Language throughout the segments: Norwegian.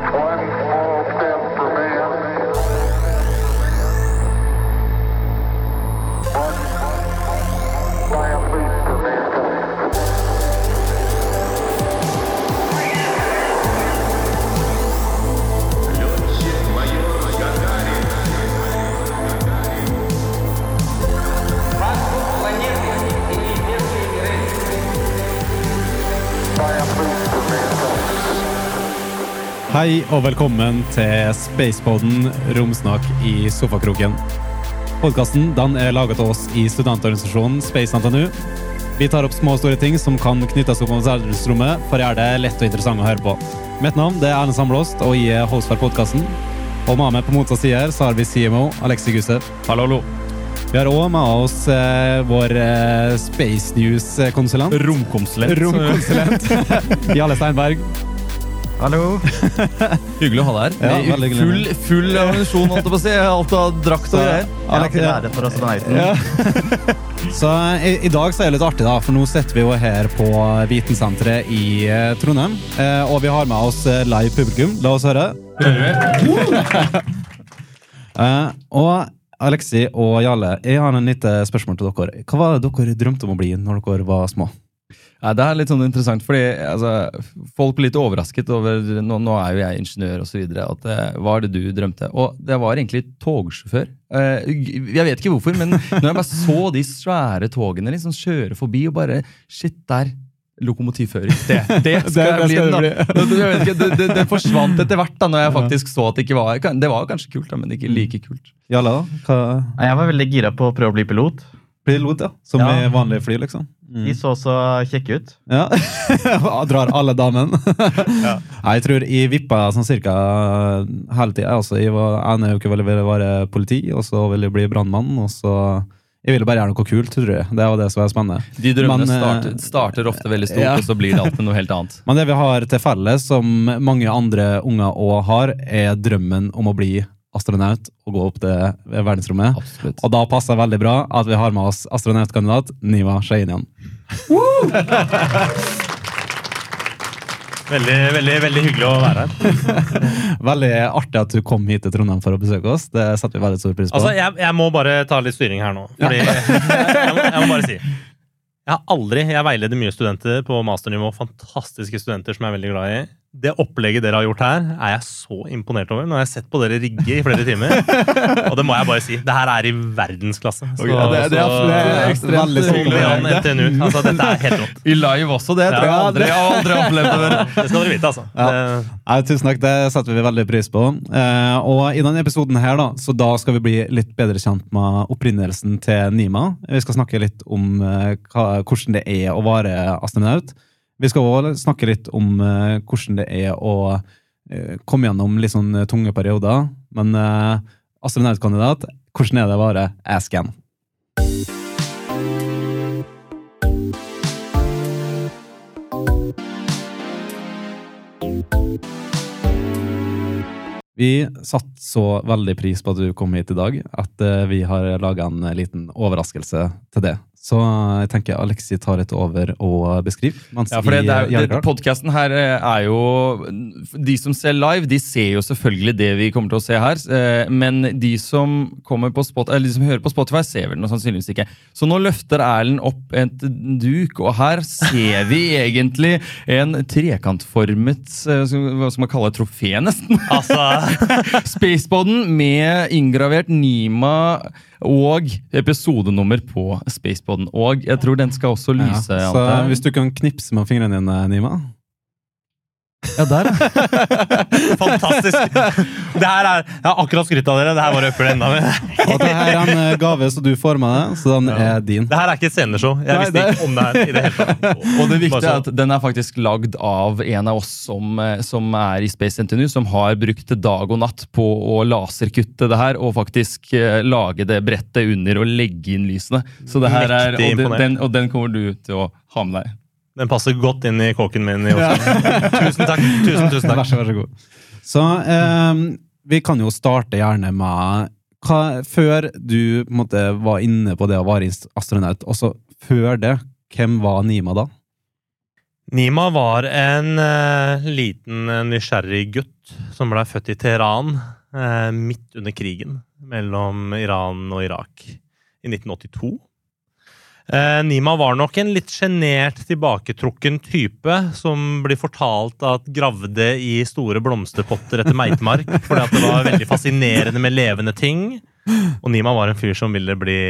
That's one Hei og velkommen til Spacepoden romsnakk i sofakroken. Podkasten er laget av oss i studentorganisasjonen Space NTNU. Vi tar opp små og store ting som kan knyttes opp mot verdensrommet for å gjøre det lett og interessant å høre på. Mitt navn det er Erlend Samblåst, og jeg er host for podkasten. Og med meg på motsatt side så har vi CMO Alexi Gusev. Hallo, hallo. Vi har òg med oss eh, vår eh, Space News-konsulent. Romkonsulent. Romkonsulent. Jale Steinberg. Hallo. Hyggelig å ha deg her. Ja, full, full ammunisjon, holdt jeg på å si. Alt av drakt og greier. Til ære for astronauten. Ja. Så i, i dag så er det litt artig, da, for nå sitter vi jo her på Vitensenteret i eh, Trondheim. Eh, og vi har med oss eh, live publikum. La oss høre. eh, og Alexi og Jalle, jeg har en lite spørsmål til dere. Hva var det dere drømte om å bli når dere var små? Nei, det er litt sånn interessant, fordi altså, folk blir litt overrasket over Nå, nå er jo jeg ingeniør osv. At eh, hva er det du drømte? Og det var egentlig togsjåfør. Eh, jeg vet ikke hvorfor, men når jeg bare så de svære togene liksom kjøre forbi og bare Shit, der! Lokomotivfører. Det, det skal Det- jeg bli. da. Det, jeg ikke, det, det, det forsvant etter hvert, da når jeg faktisk så at det ikke var Det var kanskje kult, da, men ikke like kult. Jarle, da? Hva? Jeg var veldig gira på å prøve å bli pilot. Pilot, ja. Som Ja. i vanlige fly, liksom? De så så kjekke ut. Ja. Drar alle damene. ja. Jeg tror jeg vippa sånn cirka hele tida. Altså, jeg var ene uke ville jeg være politi, og så ville jeg bli brannmann. Og så Jeg ville bare gjøre noe kult, tror jeg. Det var det som var spennende. De drømmene Men, eh, starter, starter ofte veldig stort, ja. og så blir det alltid noe helt annet. Men det vi har til felles, som mange andre unger òg har, er drømmen om å bli astronaut og gå opp til verdensrommet. Absolutt. Og da passer det veldig bra at vi har med oss astronautkandidat Niva Shahinian. Veldig, veldig, veldig hyggelig å være her. Veldig artig at du kom hit til Trondheim for å besøke oss. Det setter vi veldig stor pris på. Altså, jeg, jeg må bare ta litt styring her nå. Fordi, jeg, må, jeg må bare si Jeg har aldri, jeg veileder mye studenter på masternivå. Fantastiske studenter som jeg er veldig glad i. Det opplegget dere har gjort her, er jeg så imponert over. Nå har jeg sett på dere rigge i flere timer. Og det må jeg bare si. Det her er i verdensklasse. Så, Ja, det- det er det er ekstremt veldig hyggelig. Altså, dette er helt rått. I live også, det tror jeg Ja, aldri, jeg har aldri opplevd før. Det skal dere vite, altså. Ja. Ja, tusen takk, det setter vi veldig pris på. Eh, og i denne episoden her, da, så da skal vi bli litt bedre kjent med opprinnelsen til Nima. Vi skal snakke litt om eh, hva, hvordan det er å være astronaut. Vi skal også snakke litt om eh, hvordan det er å eh, komme gjennom litt sånn eh, tunge perioder. Men astronautkandidat, hvordan er det å være ascan? Vi satte så veldig pris på at du kom hit i dag, at vi har laga en liten overraskelse til det. Så jeg tenker Alexi tar et over og beskriver. Ja, for det, det det, klart. podcasten her eh, er jo De som ser live, de ser jo selvfølgelig det vi kommer til å se her. eh, Men de som, på spot, eller de som hører på Spotify, ser vel noe sannsynligvis ikke. Så nå løfter Erlend opp et duk, og her ser vi egentlig en trekantformet eh, Hva skal man kalle det? Trofé, nesten. altså Spaceboden med inngravert Nima og episodenummer på Spaceboden. Og jeg tror den skal også ja, lyse. så alt her. hvis du kan knipse med fingrene dine, Nima Ja, der, ja. Fantastisk! Det her er, Jeg har akkurat skrytt av dere. Det her var øker enda mer. Og det her er en eh, gave som du får med deg, så den er din. Det her er ikke et sceneshow. Jeg Nei, visste det- ikke om det her i det hele tatt. Og det viktige er at den er faktisk lagd av en av oss som, eh, som er i Space NTNU, som har brukt dag og natt på å laserkutte det her, og faktisk eh, lage det brettet under og legge inn lysene. Så det her er, og, den, og den kommer du til å ha med deg. Den passer godt inn i kåken min i Oslo. Tusen takk. Tusen, tusen Vær takk. så, vær så god. Så eh, vi kan jo starte gjerne med hva, Før du måte, var inne på det å være astronaut, også før det, hvem var Nima da? Nima var en eh, liten eh, nysgjerrig gutt som ble født i Teheran eh, midt under krigen mellom Iran og Irak i 1982. Eh, Nima var nok en litt sjenert, tilbaketrukken type som blir fortalt at gravde i store blomsterpotter etter meitemark fordi at det var veldig fascinerende med levende ting. Og Nima var en fyr som ville bli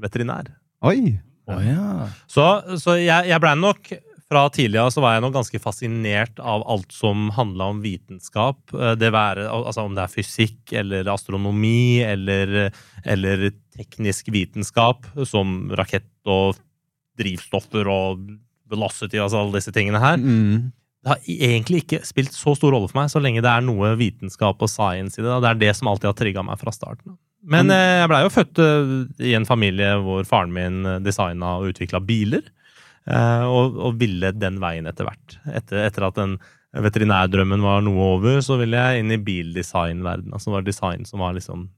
veterinær. Oi! Oh, ja. Så, så jeg, jeg blei nok fra tidlig av så var jeg nok ganske fascinert av alt som handla om vitenskap. Eh, Det være, altså Om det er fysikk eller astronomi eller, eller teknisk vitenskap, som rakett og drivstoffer og velocity, altså alle disse tingene her. Mm. Det har egentlig ikke spilt så stor rolle for meg, så lenge det er noe vitenskap og science i det. da. Det er det som alltid har trigga meg fra starten. Men mm. jeg blei jo født eh, i en familie hvor faren min designa og utvikla biler. eh, Og, og ville den veien etter hvert. Etter, etter at den veterinærdrømmen var noe over, så ville jeg inn i bildesignverdenen. Altså det var design som var liksom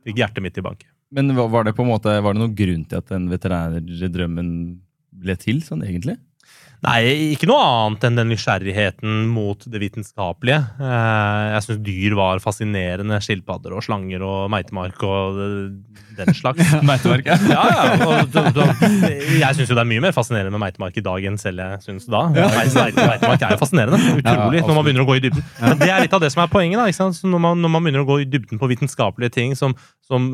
Fikk hjertet mitt i bank. Men var det på en måte, var det noen grunn til at den veterinærdrømmen ble til, sånn egentlig? Nei, ikke noe annet enn den nysgjerrigheten mot det vitenskapelige. Eh, Jeg syns dyr var fascinerende. Skilpadder og slanger og meitemark og eh, den slags. Meitemark, ja. Ja, ja. Og, og, og, jeg syns jo det er mye mer fascinerende med meitemark i dag enn selv jeg syns da. Meite- Meitemark er jo fascinerende. Utrolig når man begynner å gå i dybden. Men det er litt av det som er poenget. da, når, man, når man begynner å gå i dybden på vitenskapelige ting som, som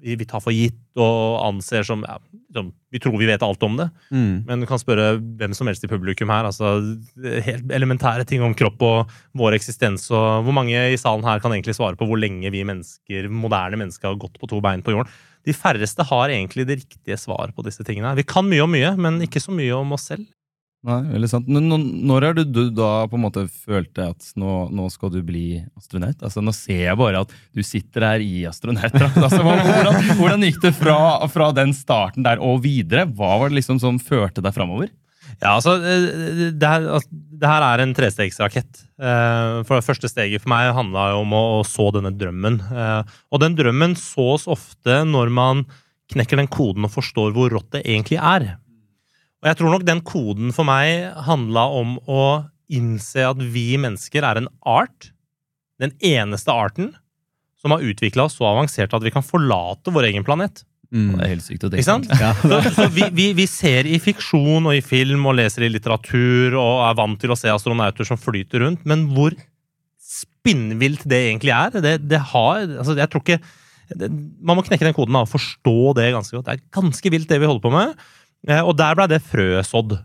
vi tar for gitt og anser som, ja, Vi tror vi vet alt om det. Mm. Men du kan spørre hvem som helst i publikum her. altså Helt elementære ting om kropp og vår eksistens. og Hvor mange i salen her kan egentlig svare på hvor lenge vi mennesker, moderne mennesker har gått på to bein på jorden? De færreste har egentlig det riktige svaret på disse tingene. Vi kan mye om mye, men ikke så mye om oss selv. Nei, veldig sant. Nå- nå- Når er det du da på en måte følte at nå, nå skal du bli astronaut? Altså, nå ser jeg bare at du sitter her i astronautdrakt. Altså, hvordan, hvordan gikk det fra, fra den starten der og videre? Hva var det liksom som førte deg framover? Ja, altså, eh, det her, altså, det her er en trestegsrakett. Eh, For det første steget for meg handla om å, å så denne drømmen. Eh, Og den drømmen sås ofte når man knekker den koden og forstår hvor rått det egentlig er. Og jeg tror nok den koden for meg handla om å innse at vi mennesker er en art. Den eneste arten som har utvikla oss så avansert at vi kan forlate vår egen planet. Mm. Det er helt sykt å Ikke sant? tenke. Så, så vi, vi, vi ser i fiksjon og i film og leser i litteratur og er vant til å se astronauter som flyter rundt, men hvor spinnvilt det egentlig er, det, det har altså Jeg tror ikke det, Man må knekke den koden og forstå det ganske godt. Det er ganske vilt, det vi holder på med. Eh, Og der ble det frøet sådd.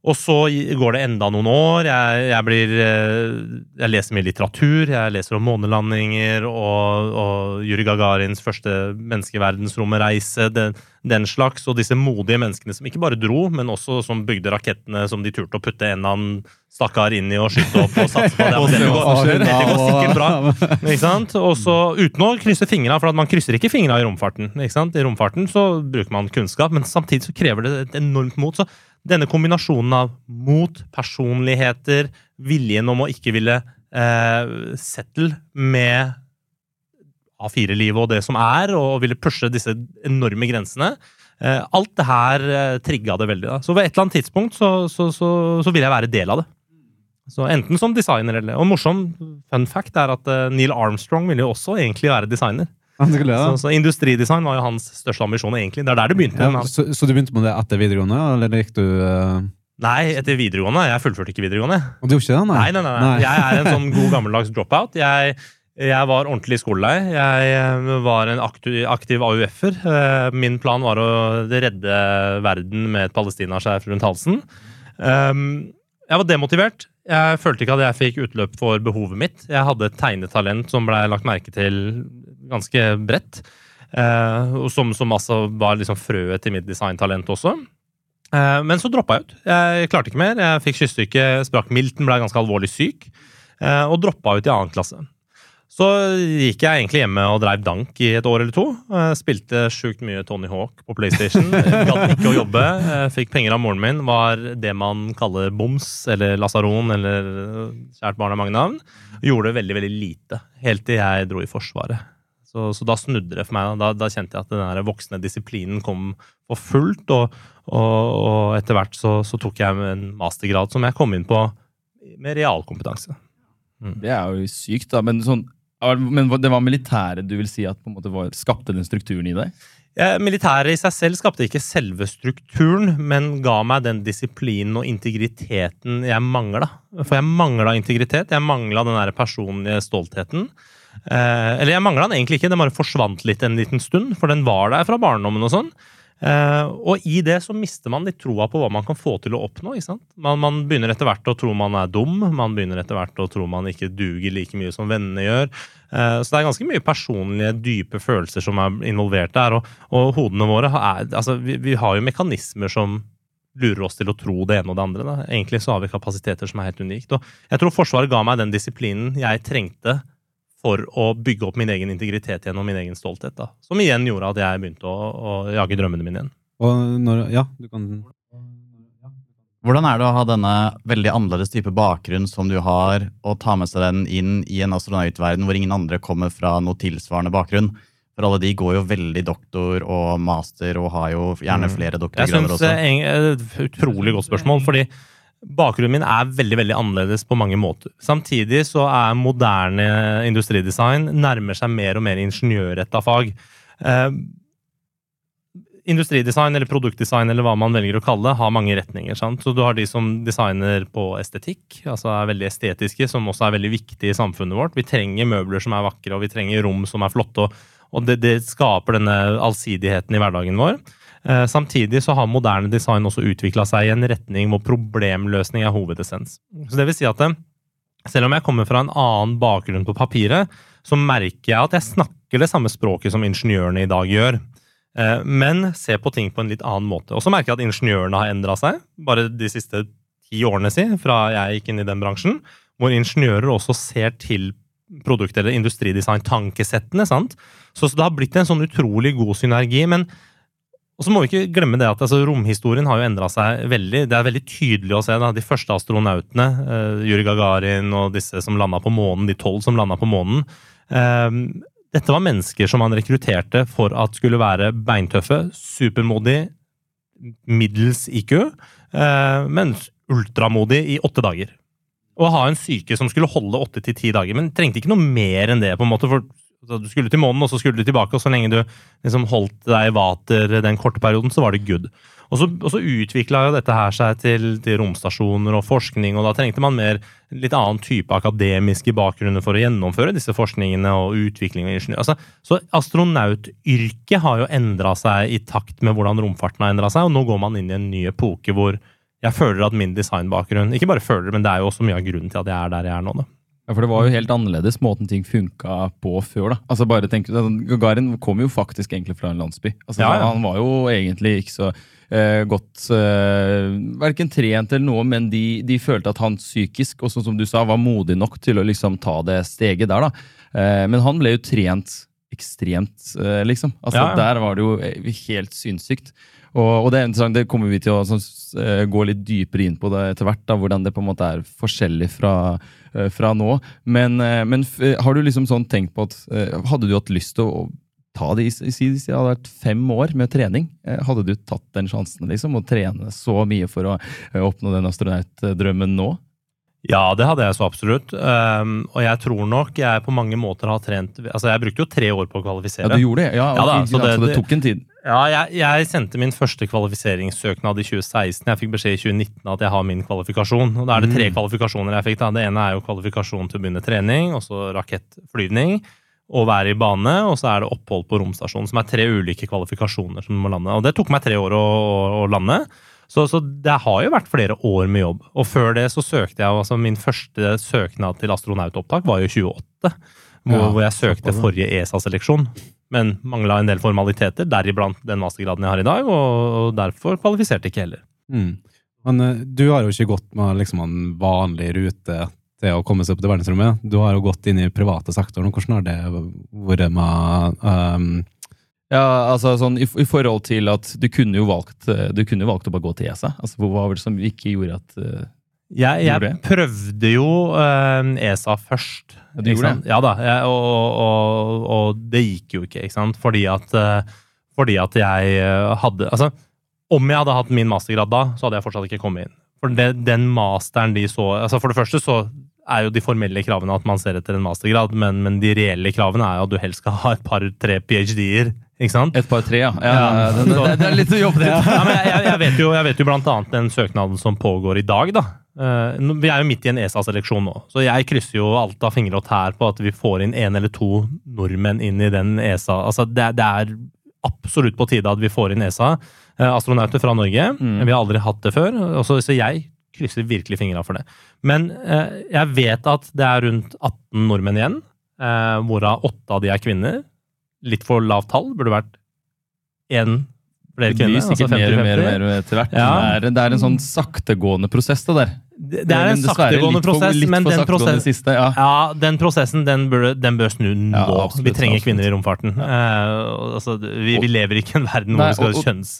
Og så går det enda noen år. Jeg, jeg, blir, eh, jeg leser mye litteratur. Jeg leser om månelandinger og, og Juri Gagarins første menneskeverdensromreise. Den, den slags. Og disse modige menneskene som ikke bare dro, men også som bygde rakettene som de turte å putte en eller annen stakkar inn i og skyte opp og satse på. Det, hva går, det går sikkert bra. Ikke sant? Og så uten å krysse fingra, for man krysser ikke fingra i romfarten. Ikke sant? I romfarten så bruker man kunnskap, men samtidig så krever det et enormt mot. Så denne kombinasjonen av mot, personligheter, viljen om å ikke ville eh, settle med A4-livet og det som er, og ville pushe disse enorme grensene. Eh, alt det her eh, trigga det veldig. Da. Så ved et eller annet tidspunkt så, så, så, så vil jeg være del av det. Så Enten som designer eller Og morsom fun fact er at eh, Neil Armstrong ville jo også egentlig være designer. Skulle ja. Så, så industridesign var jo hans største ambisjon, egentlig. Det er der det begynte. Ja, så, så du begynte med det etter videregående, eller gikk du uh... Nei, etter videregående. Jeg fullførte ikke videregående. Du gjorde ikke det, Nei, nei, nei. nei. Jeg er en sånn god gammeldags dropout. Jeg, jeg var ordentlig skolelei. Jeg eh, var en aktiv, aktiv AUF-er. Eh, Min plan var å redde verden med et palestinaskjerf rundt halsen. Um, Jeg var demotivert. Jeg følte ikke at jeg fikk utløp for behovet mitt. Jeg hadde et tegnetalent som ble lagt merke til ganske bredt. eh, og som, som altså var liksom frøet til mitt designtalent også. Eh, Men så droppa jeg ut. Jeg klarte ikke mer. Jeg fikk kystsyke, sprakk milten, ble ganske alvorlig syk. eh, Og droppa ut i annen klasse. Så gikk jeg egentlig hjemme og dreiv dank i et år eller to. Eh, Spilte sjukt mye Tony Hawk på PlayStation. Gadd ikke å jobbe. Eh, Fikk penger av moren min. Var det man kaller boms eller lasaron eller eh, kjært barn har mange navn. Gjorde veldig, veldig lite. Helt til jeg dro i Forsvaret. Så, så da snudde det for meg. Da, da kjente jeg at den voksne disiplinen kom for fullt. Og, og, og etter hvert så, så tok jeg en mastergrad som jeg kom inn på med realkompetanse. Det er jo sykt, da. Men, sånn, men det var militæret du vil si at på en måte var, skapte den strukturen i deg? Ja, Militæret i seg selv skapte ikke selve strukturen, men ga meg den disiplinen og integriteten jeg mangla. For jeg mangla integritet. Jeg mangla den der personlige stoltheten. Eh, eller jeg mangla den egentlig ikke, den bare forsvant litt en liten stund, for den var der fra barndommen og sånn. Eh, og i det så mister man litt troa på hva man kan få til å oppnå. ikke sant? Man, man begynner etter hvert å tro man er dum, man begynner etter hvert å tro man ikke duger like mye som vennene gjør. Eh, så det er ganske mye personlige, dype følelser som er involvert der. Og, og hodene våre er, altså, vi, vi har jo mekanismer som lurer oss til å tro det ene og det andre. Da. Egentlig så har vi kapasiteter som er helt unikt. Og jeg tror Forsvaret ga meg den disiplinen jeg trengte for å bygge opp min egen integritet igjen og min egen stolthet. Da. Som igjen gjorde at jeg begynte å, å jage drømmene mine igjen. Og når Ja, du kan Hvordan er det å ha denne veldig annerledes type bakgrunn som du har, og ta med seg den inn i en astronautverden hvor ingen andre kommer fra noe tilsvarende bakgrunn? For alle de går jo veldig doktor og master og har jo gjerne Mm. flere Jeg doktorgrader synes også. det er et utrolig godt spørsmål, fordi bakgrunnen min er veldig veldig annerledes på mange måter. Samtidig så er moderne industridesign nærmer seg mer og mer ingeniørretta fag. Eh, industridesign eller produktdesign eller hva man velger å kalle det, har mange retninger. sant? Så Du har de som designer på estetikk, altså er veldig estetiske, som også er veldig viktig i samfunnet vårt. Vi trenger møbler som er vakre, og vi trenger rom som er flotte. og, og det, det skaper denne allsidigheten i hverdagen vår. Eh, samtidig så har moderne design også utvikla seg i en retning hvor problemløsning er hovedessens. Så det vil si at selv om jeg kommer fra en annen bakgrunn på papiret, så merker jeg at jeg snakker det samme språket som ingeniørene i dag gjør. Eh, Men ser på ting på en litt annen måte. Og så merker jeg at ingeniørene har endra seg, bare de siste ti årene si, fra jeg gikk inn i den bransjen, hvor ingeniører også ser til produkt- eller industridesign-tankesettene. sant? Så, så det har blitt en sånn utrolig god synergi. men og så må vi ikke glemme det at altså, Romhistorien har jo endra seg veldig. Det er veldig tydelig å se. da, De første astronautene, uh, Yuri Gagarin og disse som landa på månen, de tolv som landa på månen eh, Dette var mennesker som han rekrutterte for at skulle være beintøffe, supermodig, middels IQ, uh, men ultramodig i åtte dager. Å ha en syke som skulle holde åtte til ti dager. Men trengte ikke noe mer enn det. på en måte, for Du skulle til månen, og så skulle du tilbake, og så lenge du liksom holdt deg i vater den korte perioden, så var det good. Og så, og så utvikla dette her seg til, til romstasjoner og forskning, og da trengte man mer litt annen type akademiske bakgrunner for å gjennomføre disse forskningene og utvikling av ingeniør. Altså, så astronautyrket har jo endra seg i takt med hvordan romfarten har endra seg, og nå går man inn i en ny epoke hvor jeg føler at min designbakgrunn Ikke bare føler, men det er jo også mye av grunnen til at jeg er der jeg er nå. Da. Ja, for det var jo helt annerledes måten ting funka på før. da. Altså bare tenk, altså, Gagarin kom jo faktisk egentlig fra en landsby. Altså Ja, ja. Han var jo egentlig ikke så uh, godt uh, Verken trent eller noe, men de, de følte at han psykisk, og sånn som du sa, var modig nok til å liksom ta det steget der. da. Uh, men han ble jo trent ekstremt, eh, liksom. Altså Ja. Der var det jo eh, helt sinnssykt. Og, og det er interessant, det kommer vi til å sånn, eh, gå litt dypere inn på det etter hvert, da, hvordan det på en måte er forskjellig fra, eh, fra nå. Men, eh, men har du liksom sånn tenkt på at eh, Hadde du hatt lyst til å ta det i si det hadde vært fem år med trening? eh, Hadde du tatt den sjansen, liksom? Å trene så mye for å eh, oppnå den astronautdrømmen nå? Ja, det hadde jeg så absolutt. Um, og jeg tror nok jeg på mange måter har trent Altså, jeg brukte jo tre år på å kvalifisere. Ja, du gjorde det? Ja, Ja da, så det- så det tok en tid. Ja, jeg, jeg sendte min første kvalifiseringssøknad i 2016. Jeg fikk beskjed i 2019 at jeg har min kvalifikasjon. Og Da er det tre kvalifikasjoner jeg fikk. da. Det ene er jo kvalifikasjon til å begynne trening, og så rakettflyvning. Og være i bane, og så er det opphold på romstasjonen, som er tre ulike kvalifikasjoner som må lande. Og det tok meg tre år å, å lande. Så, så det har jo vært flere år med jobb. Og før det så søkte jeg altså Min første søknad til astronautopptak var jo 28, Hvor, Ja, hvor jeg søkte forrige ESA-seleksjon. Men mangla en del formaliteter, deriblant den mastergraden jeg har i dag. Og, og derfor kvalifiserte ikke heller. Mm. Men eh, du har jo ikke gått med liksom en vanlig rute til å komme seg opp til verdensrommet. Du har jo gått inn i private sektoren. Hvordan har det vært med ehm, Ja, altså sånn i, i forhold til at du kunne jo valgt eh, Du kunne valgt å bare gå til ESA. Altså, Hva var det som ikke gjorde at uh, Jeg, jeg Gjorde prøvde jo uh, ESA først. Ja, du gjorde det? Ja da, jeg, og, og, og det gikk jo ikke, ikke sant? Fordi at, uh, fordi at jeg hadde Altså, om jeg hadde hatt min mastergrad da, så hadde jeg fortsatt ikke kommet inn. For det, den masteren de så altså For det første så er jo de formelle kravene at man ser etter en mastergrad, men, men de reelle kravene er jo at du helst skal ha et par-tre ph.d.-er. Ikke sant? Et par, tre, ja. ja, Ja. det, det, det er litt å jobbe Ja, til. jeg, jeg, jeg, vet jo, jeg vet jo blant annet den søknaden som pågår i dag, da. Eh, vi er jo midt i en ESA-seleksjon nå, så jeg krysser jo alt av fingre og tær på at vi får inn en eller to nordmenn inn i den ESA. Altså, det, det er absolutt på tide at vi får inn ESA. eh, astronauter fra Norge. Mm. Vi har aldri hatt det før, så, så jeg krysser virkelig fingra for det. Men eh, jeg vet at det er rundt 18 nordmenn igjen, eh, hvorav åtte av de er kvinner. Litt for lavt tall. Burde vært én flere Det blir kvinner. sikkert altså mer og mer, og mer etter hvert. Ja. Det, er, det er en sånn saktegående prosess, det der. Det, det er en saktegående for- prosess, litt men for den, prosess, siste, ja. ja, den prosessen den bør, den bør snu nå. Absolutt, vi trenger absolutt. kvinner i romfarten. Uh, altså, vi, vi lever ikke i en verden hvor Nei, vi skal og- kjønns...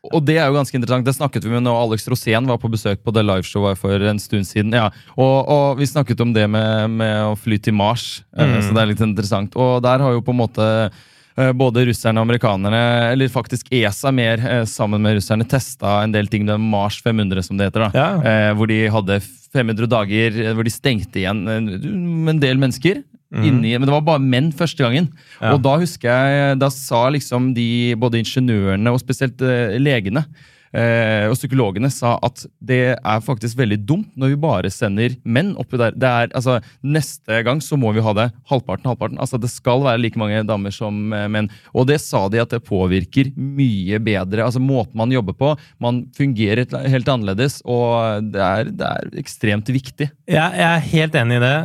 Og det er jo ganske interessant. Det snakket vi med når Alex Rosén var på besøk på det liveshowet for en stund siden. Ja. Og, og vi snakket om det med, med å fly til Mars, eh, Mm. så det er litt interessant. Og der har jo på en måte eh, både russerne og amerikanerne, eller faktisk ESA mer eh, sammen med russerne, testa en del ting med Mars 500, som det heter. da. Ja. Hvor de hadde 500 dager hvor de stengte igjen en del mennesker. Inni, men det var bare menn første gangen. Ja. Og da husker jeg, da sa liksom de, både ingeniørene og spesielt eh, legene eh, og psykologene sa at det er faktisk veldig dumt når vi bare sender menn oppi der. Det er, altså, neste gang så må vi ha det halvparten, halvparten. Altså, det skal være like mange damer som eh, menn. Og det sa de at det påvirker mye bedre. Altså måten man jobber på. Man fungerer helt- helt annerledes, og det er, det er ekstremt viktig. Ja, jeg er helt enig i det.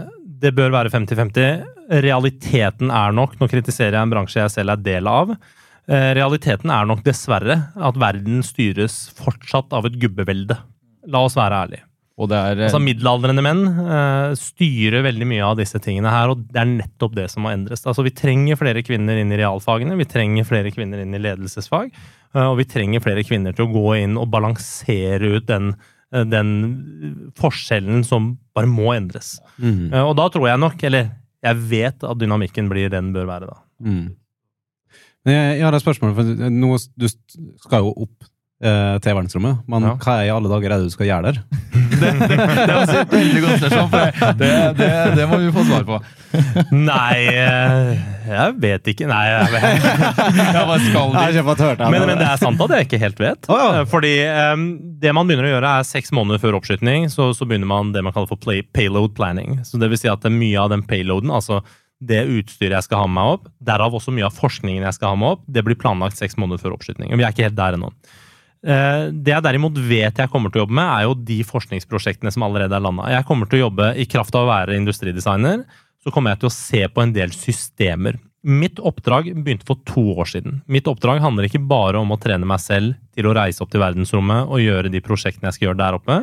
Det bør være 50-50. Realiteten er nok, nå kritiserer jeg en bransje jeg selv er del av, eh, realiteten er nok dessverre at verden styres fortsatt av et gubbevelde. La oss være ærlige. Er, eh, Altså Middelaldrende menn uh, styrer veldig mye av disse tingene her, og det er nettopp det som må endres. Altså Vi trenger flere kvinner inn i realfagene, vi trenger flere kvinner inn i ledelsesfag, uh, og vi trenger flere kvinner til å gå inn og balansere ut den, den forskjellen som bare må endres. Mm. Eh, Og da tror jeg nok, eller jeg vet at dynamikken blir den bør være, da. Mm. Jeg, jeg har et spørsmål, for nå, du skal jo opp eh, til verdensrommet, men Ja. hva i alle dager er det du skal gjøre der? det var et veldig godt spørsmål, for det, det, det må vi få svar på. Nei, eh, jeg vet ikke. Nei, jeg vet. Ja, hva skal vi? fått hørt det. Men, men det er sant at jeg ikke helt vet. Å, ja. Eh, Fordi eh, det man begynner å gjøre er seks måneder før oppskytning, så, så begynner man det man kaller for play, payload planning. Så det vil si at det er mye av den payloaden, altså det utstyret jeg skal ha med meg opp, derav også mye av forskningen jeg skal ha med opp, det blir planlagt seks måneder før oppskyting. Og vi er ikke helt der ennå. Eh, Det jeg derimot vet jeg kommer til å jobbe med, er jo de forskningsprosjektene som allerede er landa. Jeg kommer til å jobbe i kraft av å være industridesigner, så kommer jeg til å se på en del systemer. Mitt oppdrag begynte for to år siden. Mitt oppdrag handler ikke bare om å trene meg selv til å reise opp til verdensrommet og gjøre de prosjektene jeg skal gjøre der oppe,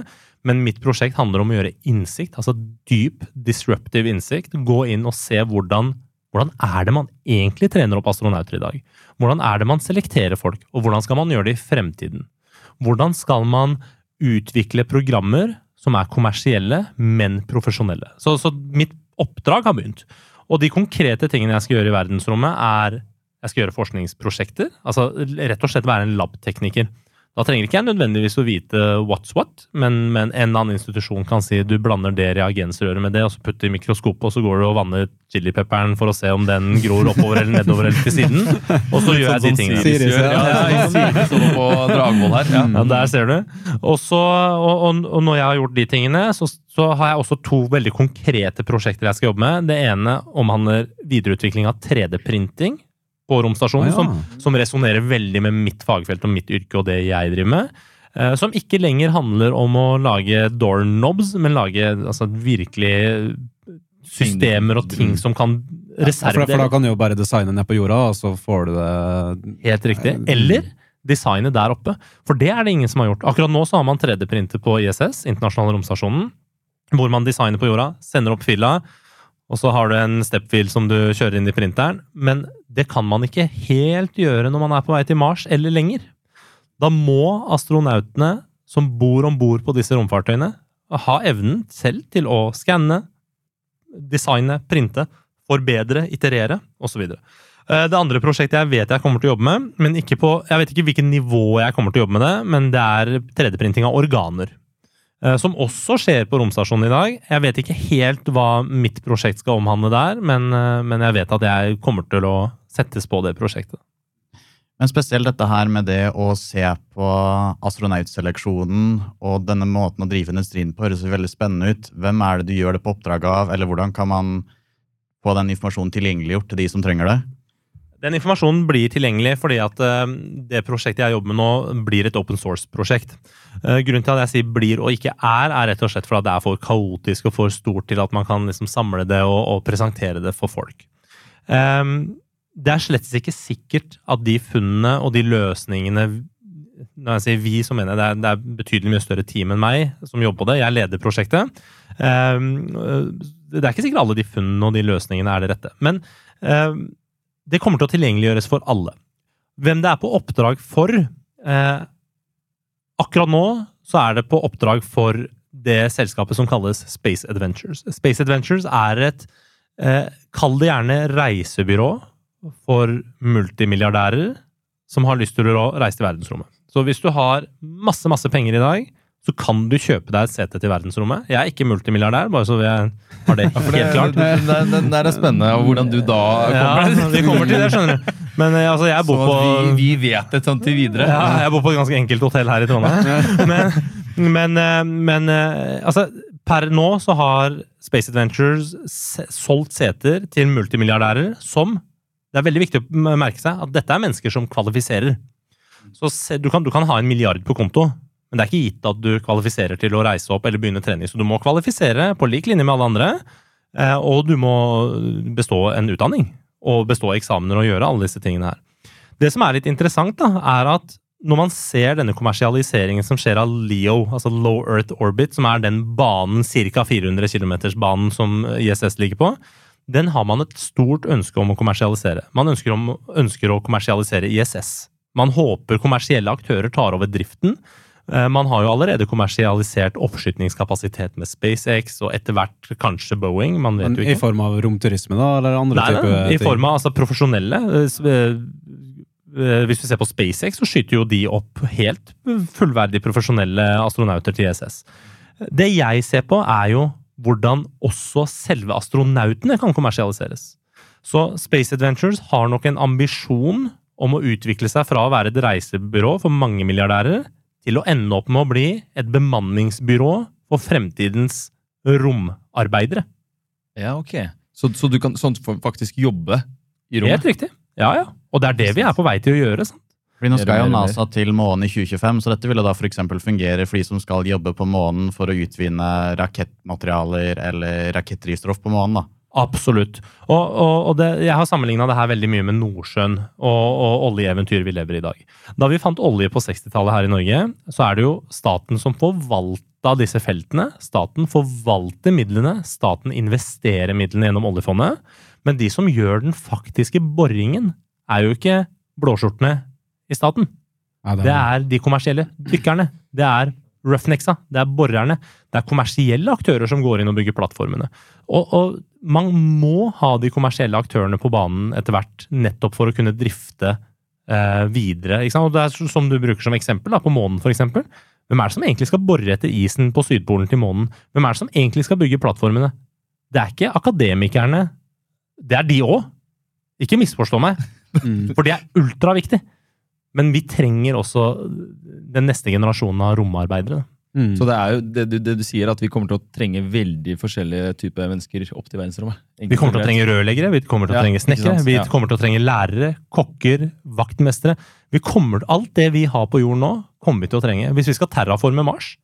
men mitt prosjekt handler om å gjøre innsikt, altså dyp, disruptive innsikt. Gå inn og se hvordan, hvordan er det man egentlig trener opp astronauter i dag? Hvordan er det man selekterer folk, og hvordan skal man gjøre det i fremtiden? Hvordan skal man utvikle programmer som er kommersielle, men profesjonelle? Så, så mitt oppdrag har begynt. Og de konkrete tingene jeg skal gjøre i verdensrommet, er jeg skal gjøre forskningsprosjekter. Altså rett og slett være en labtekniker. Da trenger ikke jeg nødvendigvis å vite what's what, men, men en annen institusjon kan si du blander det reagensrøret med det, og så putter i mikroskopet, og så går du og vanner chilipepperen for å se om den gror oppover eller nedover eller til siden. Og så gjør jeg de tingene. Siris, ja. Ja, ja, Siris over på Dragvoll her. Ja. Ja, der ser du. Også, og, og, og når jeg har gjort de tingene, så, så har jeg også to veldig konkrete prosjekter jeg skal jobbe med. Det ene omhandler videreutvikling av 3D-printing på romstasjonen, ah, ja. som, som resonnerer veldig med mitt fagfelt og mitt yrke og det jeg driver med. Eh, som ikke lenger handler om å lage doorknobs, men lage altså, virkelig systemer og ting som kan For, for da kan du jo bare designe ned på jorda, og så får du det Helt riktig. Eller designe der oppe. For det er det ingen som har gjort. Akkurat nå så har man 3D-printer på ISS, Internasjonale romstasjonen, hvor man designer på jorda, sender opp fila, og så har du en stepfil som du kjører inn i printeren. Men det kan man ikke helt gjøre når man er på vei til Mars eller lenger. Da må astronautene som bor om bord på disse romfartøyene, ha evnen selv til å skanne, designe, printe, forbedre, iterere osv. Eh, Det andre prosjektet jeg vet jeg kommer til å jobbe med, men på, jeg vet ikke hvilket nivå jeg kommer til å jobbe med det, men det er 3D-printing av organer. Eh, Som også skjer på romstasjonen i dag. Jeg vet ikke helt hva mitt prosjekt skal omhandle der, men, eh, men jeg vet at jeg kommer til å settes på det prosjektet. Men spesielt dette her med det å se på astronautseleksjonen og denne måten å drive industrien på, høres veldig spennende ut. Hvem er det du gjør det på oppdrag av, eller hvordan kan man få den informasjonen tilgjengeliggjort til de som trenger det? Den informasjonen blir tilgjengelig fordi at eh, det prosjektet jeg jobber med nå, blir et open source-prosjekt. Eh, grunnen til at jeg sier blir og ikke er, er rett og slett fordi det er for kaotisk og for stort til at man kan liksom samle det og, og presentere det for folk. Ehm, det er slett ikke sikkert at de funnene og de løsningene når jeg sier vi, så mener jeg det er, det er betydelig mye større team enn meg som jobber på det. Jeg leder prosjektet. Det er ikke sikkert alle de funnene og de løsningene er det rette. Men det kommer til å tilgjengeliggjøres for alle. Hvem det er på oppdrag for eh, Akkurat nå så er det på oppdrag for det selskapet som kalles Space Adventures. Space Adventures er et eh, Kall det gjerne reisebyrå for multimilliardærer som har lyst til å reise til verdensrommet. Så hvis du har masse, masse penger i dag, så kan du kjøpe deg et sete til verdensrommet. Jeg er ikke multimilliardær, bare så vi har det helt klart. Det, det, det, det er spennende hvordan du da kommer. Ja, vi kommer til det, skjønner du. Men eh, altså, jeg bor Så på vi, vi vet det sånn til videre. ja, jeg bor på et ganske enkelt hotell her i Trondheim. Men, men, eh, men eh, altså, per nå så har Space Adventures solgt seter til multimilliardærer som Det er veldig viktig å merke seg at dette er mennesker som kvalifiserer. Så du, kan, du kan ha en milliard på konto, men det er ikke gitt at du kvalifiserer til å reise opp eller begynne trening. Så du må kvalifisere på lik linje med alle andre, eh, og du må bestå en utdanning. Og bestå eksamener og gjøre alle disse tingene her. Det som er litt interessant, da, er at når man ser denne kommersialiseringen som skjer av LEO, altså Low Earth Orbit, som er den banen, ca. 400 km-banen som ISS ligger på, den har man et stort ønske om å kommersialisere. Man ønsker, om, ønsker å kommersialisere ISS. Man håper kommersielle aktører tar over driften. Eh, Man har jo allerede kommersialisert oppskytningskapasitet med SpaceX og etter hvert kanskje Boeing. man vet jo ikke. I form av romturisme, da? Eller andre Nei, type I ting? form av altså, profesjonelle. eh, eh, Hvis vi ser på SpaceX, så skyter jo de opp helt fullverdig profesjonelle astronauter til ISS. Det jeg ser på, er jo hvordan også selve astronautene kan kommersialiseres. Så Space Adventures har nok en ambisjon om å utvikle seg fra å være et reisebyrå for mange milliardærer til å ende opp med å bli et bemanningsbyrå for fremtidens romarbeidere. Ja, ok. Så, så du kan sånn faktisk jobbe i rommet? Helt riktig. Ja, ja. Og det er det vi er på vei til å gjøre. Sant? Fordi nå skal jo. NASA til månen i 2025, så dette ville da f.eks. fungere for de som skal jobbe på månen for å utvinne rakettmaterialer eller rakettdrivstoff på månen. da. Absolutt. Og, og, og det, jeg har sammenligna det her veldig mye med Nordsjøen og, og oljeeventyret vi lever i i dag. Da vi fant olje på 60-tallet her i Norge, så er det jo staten som forvalta disse feltene. Staten forvalter midlene, staten investerer midlene gjennom oljefondet. Men de som gjør den faktiske boringen, er jo ikke blåskjortene i staten. Ja, Det er de kommersielle dykkerne. Det er roughnecksa. Det er borerne. Det er kommersielle aktører som går inn og bygger plattformene. Og, og man må ha de kommersielle aktørene på banen etter hvert, nettopp for å kunne drifte eh, videre. Og det er som du bruker som eksempel, da, på månen eksempel. Hvem er det som egentlig skal bore etter isen på Sydpolen til månen? Hvem er det som egentlig skal bygge plattformene? Det er ikke akademikerne. Det er de òg. Ikke misforstå meg. Mm. For det er ultraviktig. Men vi trenger også den neste generasjonen av romarbeidere. Mm. Så det er jo det, du- det du sier, at vi kommer til å trenge veldig forskjellige typer mennesker opp til verdensrommet. Vi kommer til å trenge rørleggere, vi kommer til å Ja, trenge snekkere, vi Ja. kommer til å trenge lærere, kokker, vaktmestere. Vi kommer, alt det vi har på jorden nå, kommer vi til å trenge. Hvis vi skal terraforme Mars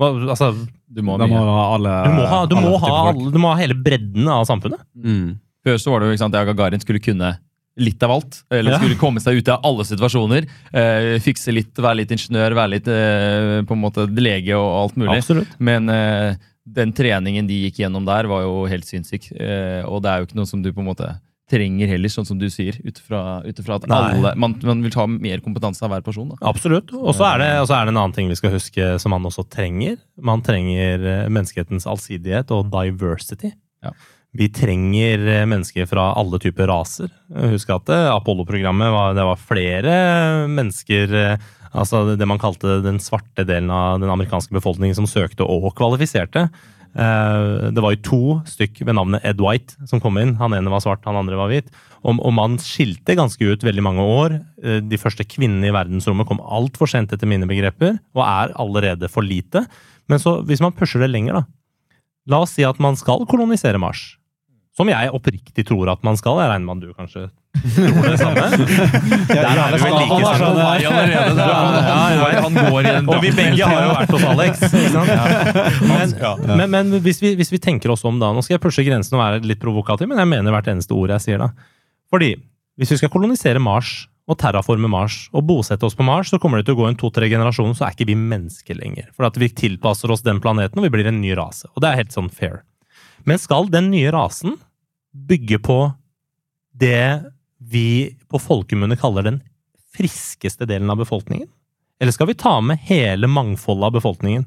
hva- altså, Du må ha må ha alle du, må ha, du, alle må ha alle, du må ha hele bredden av samfunnet. Mm. Før så var det jo ikke sant, at Gagarin skulle kunne litt av alt. Eller skulle komme seg ut av alle situasjoner. Eh, fikse litt, være litt ingeniør, være litt eh, på en måte lege og alt mulig. Absolutt. Men eh, den treningen de gikk gjennom der, var jo helt sinnssyk. Eh, og det er jo ikke noe som du på en måte trenger heller, sånn som du sier, ut fra at alle man, man vil ta mer kompetanse av hver person. Da. Absolutt. Og så er, det- er det en annen ting vi skal huske som man også trenger. Man trenger eh, menneskehetens allsidighet og diversity. Ja. Vi trenger eh, mennesker fra alle typer raser. Husk at eh, Apollo-programmet var, det var flere mennesker eh, Altså det man kalte den svarte delen av den amerikanske befolkningen som søkte og kvalifiserte. Det var jo to stykk ved navnet Ed White som kom inn. Han ene var svart, han andre var hvit. Og, og man skilte ganske ut veldig mange år. De første kvinnene i verdensrommet kom altfor sent etter mine begreper, og er allerede for lite. Men så, hvis man pusher det lenger, da. La oss si at man skal kolonisere Mars. Som jeg oppriktig tror at man skal. Jeg regner med at du kanskje tror det samme. Der er vi vel like sånn, Nei, allerede. Det er- Ja, ja, ja. Han går i en Og vi begge har jo vært hos Alex. Ikke sant? Men, men, men hvis, vi, hvis vi tenker oss om da Nå skal jeg pushe grensen og være litt provokativ, men jeg mener hvert eneste ord jeg sier da. Fordi hvis vi skal kolonisere Mars og terraforme Mars og bosette oss på Mars, så kommer det til å gå en to-tre generasjoner, så er ikke vi mennesker lenger. For at vi tilpasser oss den planeten, og vi blir en ny rase. Og det er helt sånn fair. Men skal den nye rasen bygge på det vi på folkemunne kaller den friskeste delen av befolkningen? Eller skal vi ta med hele mangfoldet av befolkningen?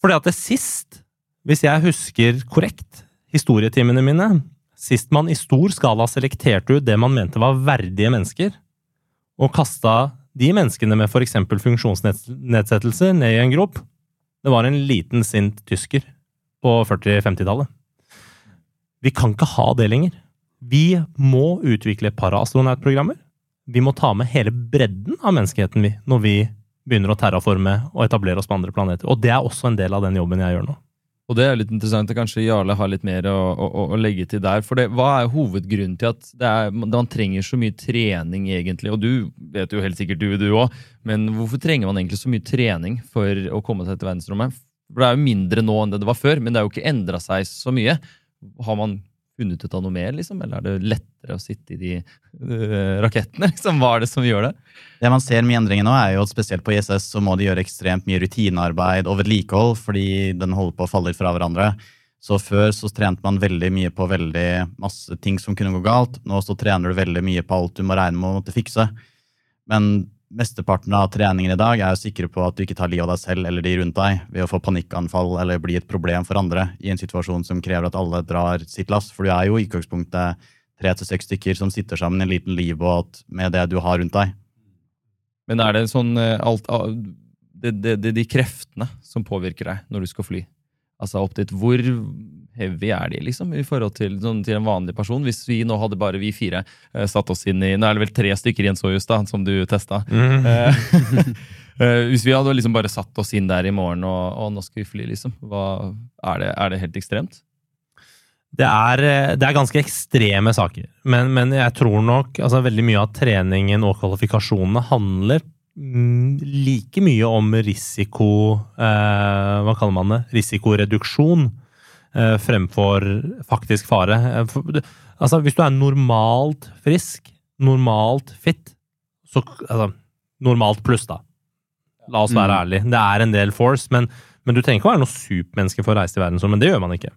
Fordi at det sist, hvis jeg husker korrekt, historietimene mine, sist man i stor skala selekterte ut det man mente var verdige mennesker, og kasta de menneskene med f.eks. funksjonsnedsettelser ned i en grop, det var en liten sint tysker på 40-50-tallet. Vi kan ikke ha det lenger. Vi må utvikle paraastronautprogrammer. Vi må ta med hele bredden av menneskeheten vi, når vi begynner å terraforme og etablere oss på andre planeter. Og det er også en del av den jobben jeg gjør nå. Og det er litt interessant, og kanskje Jarle har litt mer å, å, å legge til der. For det, hva er hovedgrunnen til at er, man trenger så mye trening, egentlig? Og du vet jo helt sikkert du, du òg, men hvorfor trenger man egentlig så mye trening for å komme seg til verdensrommet? For det er jo mindre nå enn det det var før, men det er jo ikke endra seg så mye. Har man funnet ut av noe mer, liksom? Eller er det lettere å sitte i de øh, rakettene? Liksom? Hva er det som gjør det? Det man ser med endringen nå, er jo at spesielt på ISS så må de gjøre ekstremt mye rutinearbeid og vedlikehold fordi den holder på å falle fra hverandre. Så før så trente man veldig mye på veldig masse ting som kunne gå galt. Nå så trener du veldig mye på alt du må regne med å måtte fikse. Men mesteparten av treningen i dag er jo sikre på at du ikke tar livet av deg selv eller de rundt deg ved å få panikkanfall eller bli et problem for andre i en situasjon som krever at alle drar sitt lass. For du er jo i utgangspunktet tre til seks stykker som sitter sammen i en liten livbåt med det du har rundt deg. Men er det sånn eh, alt, det, det, De kreftene som påvirker deg når du skal fly? Altså opp dit, Hvor heavy er de liksom, i forhold til, sånn, til en vanlig person? Hvis vi nå hadde bare vi fire uh, satt oss inn i Nå er det vel tre stykker i en Soyuz da, som du testa. Eh, uh, hvis vi hadde liksom bare satt oss inn der i morgen og, og nå skal vi fly, liksom, hva, er, det, er det helt ekstremt? Det er, det er ganske ekstreme saker, men, men jeg tror nok altså veldig mye av treningen og kvalifikasjonene handler mm, like mye om risiko eh, Hva kaller man det? Risikoreduksjon fremfor faktisk fare. Eh, for, altså, hvis du er normalt frisk, normalt fit, så altså, Normalt pluss, da. La oss være ærlige. Det er en del force, men, men du trenger ikke å være noe supermenneske for å reise til verdensrommet. Det gjør man ikke.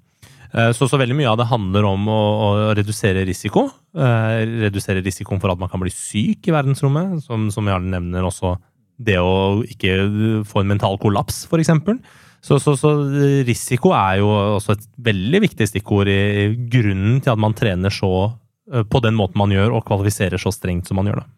Eh, Så, så veldig mye av det handler om å, å redusere risiko. Eh, redusere risikoen for at man kan bli syk i verdensrommet, som, som Jarle nevner også det å ikke få en mental kollaps, f.eks. Så, så, så risiko er jo også et veldig viktig stikkord i grunnen til at man trener så eh, på den måten man gjør, og kvalifiserer så strengt som man gjør. da.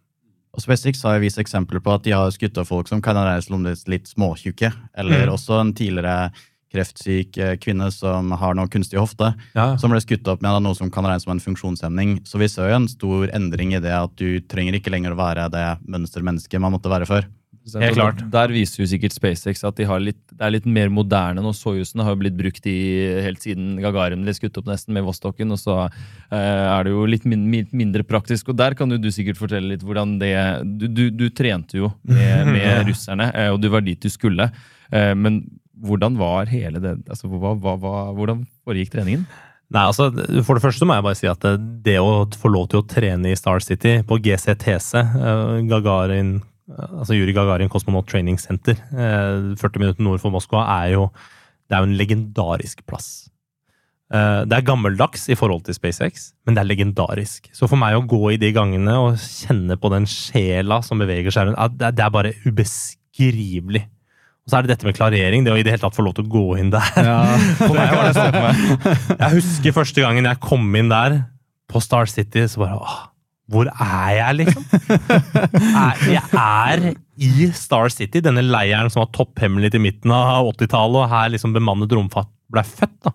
Og Spesifikt har jeg vist eksempler på at de har skutt av folk som kan regnes litt småtjukke, eller Mm. også en tidligere kreftsyk eh, kvinne som har noe kunstig hofte, Ja. som ble skutt opp med noe som kan regnes som en funksjonshemning. Så vi ser jo en stor endring i det at du trenger ikke lenger å være det mønstermennesket man måtte være før. Helt klart. Der viser jo sikkert SpaceX at de har litt, det er litt mer moderne nå. Soyuzene har jo blitt brukt i, helt siden Gagarin ble skutt opp nesten med Vostokken, og så eh, er det jo litt min, min, mindre praktisk. Og der kan jo du sikkert fortelle litt hvordan det Du, du, du trente jo med, med russerne, eh, og du var dit du skulle. Eh, men hvordan var hele det altså, hva, hva, hva, Hvordan foregikk treningen? Nei, altså, For det første må jeg bare si at det, det å få lov til å trene i Star City på GCTC, eh, Gagarin, altså Yuri Gagarin Cosmonaut Training Center, eh, 40 minutter nord for Moskva, er jo, det er jo en legendarisk plass. Eh, Det er gammeldags i forhold til SpaceX, men det er legendarisk. Så for meg å gå i de gangene og kjenne på den sjela som beveger seg rundt, det er bare ubeskrivelig. Og så er det dette med klarering, det å i det hele tatt få lov til å gå inn der. Ja. Det sånn. Jeg husker første gangen jeg kom inn der, på Star City, så bare åh, Hvor er jeg, liksom? Jeg er i Star City, denne leiren som var topphemmelig til midten av 80-tallet, og her liksom bemannet romfart ble født. da.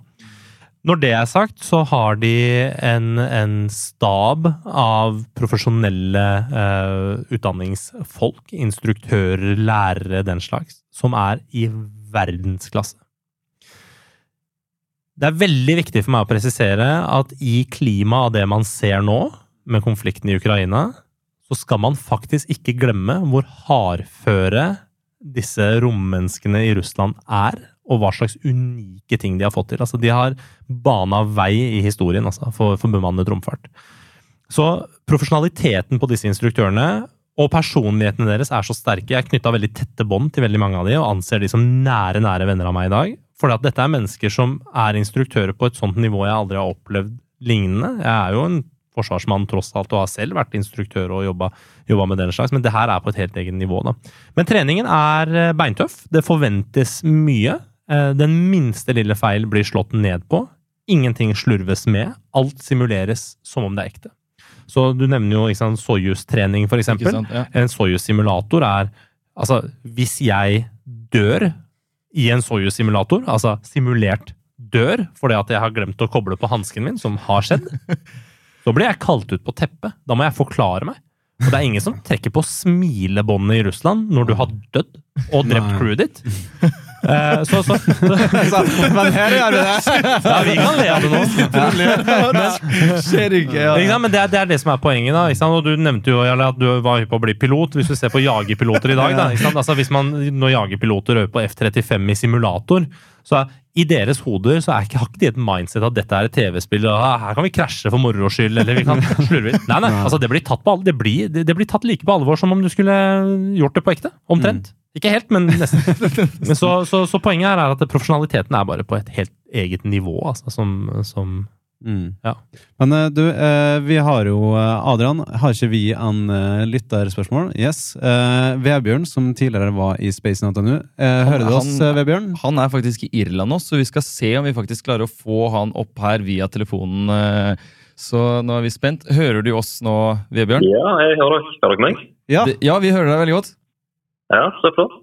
Når det er sagt, så har de en, en stab av profesjonelle eh, utdanningsfolk, instruktører, lærere, den slags, som er i verdensklasse. Det er veldig viktig for meg å presisere at i klimaet av det man ser nå, med konflikten i Ukraina, så skal man faktisk ikke glemme hvor hardføre disse rommenneskene i Russland er, og hva slags unike ting de har fått til. Altså, de har bana vei i historien altså, for, for bemannet romfart. Så profesjonaliteten på disse instruktørene og personlighetene deres er så sterke. Jeg er knytta veldig tette bånd til veldig mange av de, og anser de som nære nære venner av meg i dag. For dette er mennesker som er instruktører på et sånt nivå jeg aldri har opplevd lignende. Jeg er jo en forsvarsmann tross alt, og har selv vært instruktør og jobba, med den slags, men det her er på et helt eget nivå. da. Men treningen er eh, beintøff. Det forventes mye. Eh, Den minste lille feil blir slått ned på. Ingenting slurves med. Alt simuleres som om det er ekte. Så du nevner jo ikke sant, Soyuz-trening, eksempel. Ja. En Soyuz-simulator er Altså, hvis jeg dør i en Soyuz-simulator, altså simulert dør fordi at jeg har glemt å koble på hansken min, som har skjedd, så blir jeg kalt ut på teppet. Da må jeg forklare meg. Og det er ingen som trekker på smilebåndet i Russland når du har dødd og drept crewet ditt. Eh, så, så, Men her gjør vi det! ja, vi kan le av det nå. Skjer ikke, ja. Men det er, det er det som er poenget. da? Og Du nevnte jo Jarle, at du var hypp på å bli pilot. Hvis du ser på jagerpiloter i dag da? Altså Hvis man, Når jagerpiloter øver på F-35 i simulator, så er, i deres hoder så er ikke, har ikke de et mindset at dette er et TV-spill. og ah, Her kan vi krasje for moro skyld, eller vi kan slurve. Nei, nei, altså det blir tatt på all- det blir, det, blir tatt like på alvor som om du skulle gjort det på ekte. Omtrent. Ikke helt, men nesten. Men så, så, så poenget her er at profesjonaliteten er bare på et helt eget nivå. altså som, som Mm. Ja. Men eh, du, eh, vi har jo eh, Adrian, har ikke vi en lytterspørsmål? Yes. Eh, Vebjørn, som tidligere var i Space NTNU. Hører du oss, Vebjørn? Han er faktisk i Irland nå, så vi skal se om vi faktisk klarer å få han opp her via telefonen. Så nå er vi spent. Hører du oss nå, Vebjørn? Ja, jeg hører dere. Hører dere meg? Ja, Ja, vi hører deg veldig godt. Ja, så flott.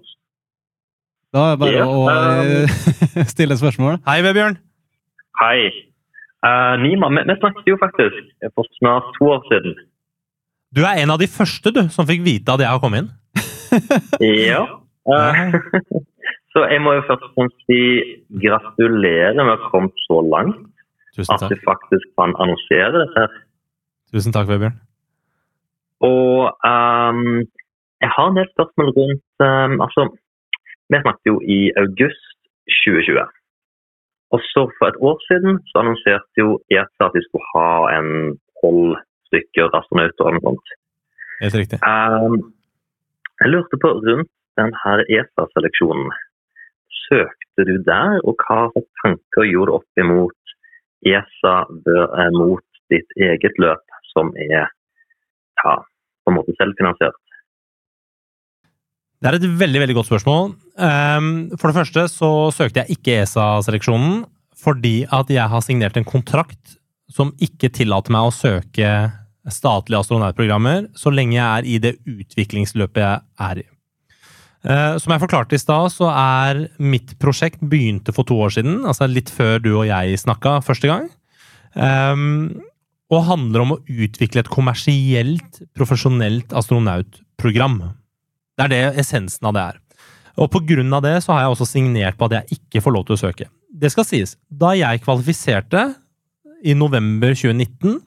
da er det bare Ja, å um... stille spørsmål. Hei, Vebjørn. Hei. Eh, Nima, vi, vi snakket jo faktisk for snart to år siden. Du er en av de første du, som fikk vite at jeg har kommet inn. Ja. Uh, så jeg må jo først og fremst si gratulerer med å ha kommet så langt at du faktisk kan annonsere dette. her. Tusen takk, Vebjørn. Og um, jeg har en del spørsmål rundt um, Altså, vi snakket jo i august 2020. Og så for et år siden så annonserte jo ESA at de skulle ha en tolv stykker astronauter eller noe sånt. Helt riktig. Um, jeg lurte på rundt denne ESA-seleksjonen. Søkte du der, og hva tanker gjorde du opp imot ESA eh, mot ditt eget løp, som er ja, på en måte selvfinansiert? Det er et veldig veldig godt spørsmål. Ehm, for det første så søkte jeg ikke ESA-seleksjonen fordi at jeg har signert en kontrakt som ikke tillater meg å søke statlige astronautprogrammer så lenge jeg er i det utviklingsløpet jeg er i. Eh, Som jeg forklarte i stad, så er mitt prosjekt begynte for to år siden, altså litt før du og jeg snakka første gang. Ehm, og handler om å utvikle et kommersielt, profesjonelt astronautprogram. Det er det essensen av det er. Og av det så har jeg også signert på at jeg ikke får lov til å søke. Det skal sies, da jeg kvalifiserte i november 2019,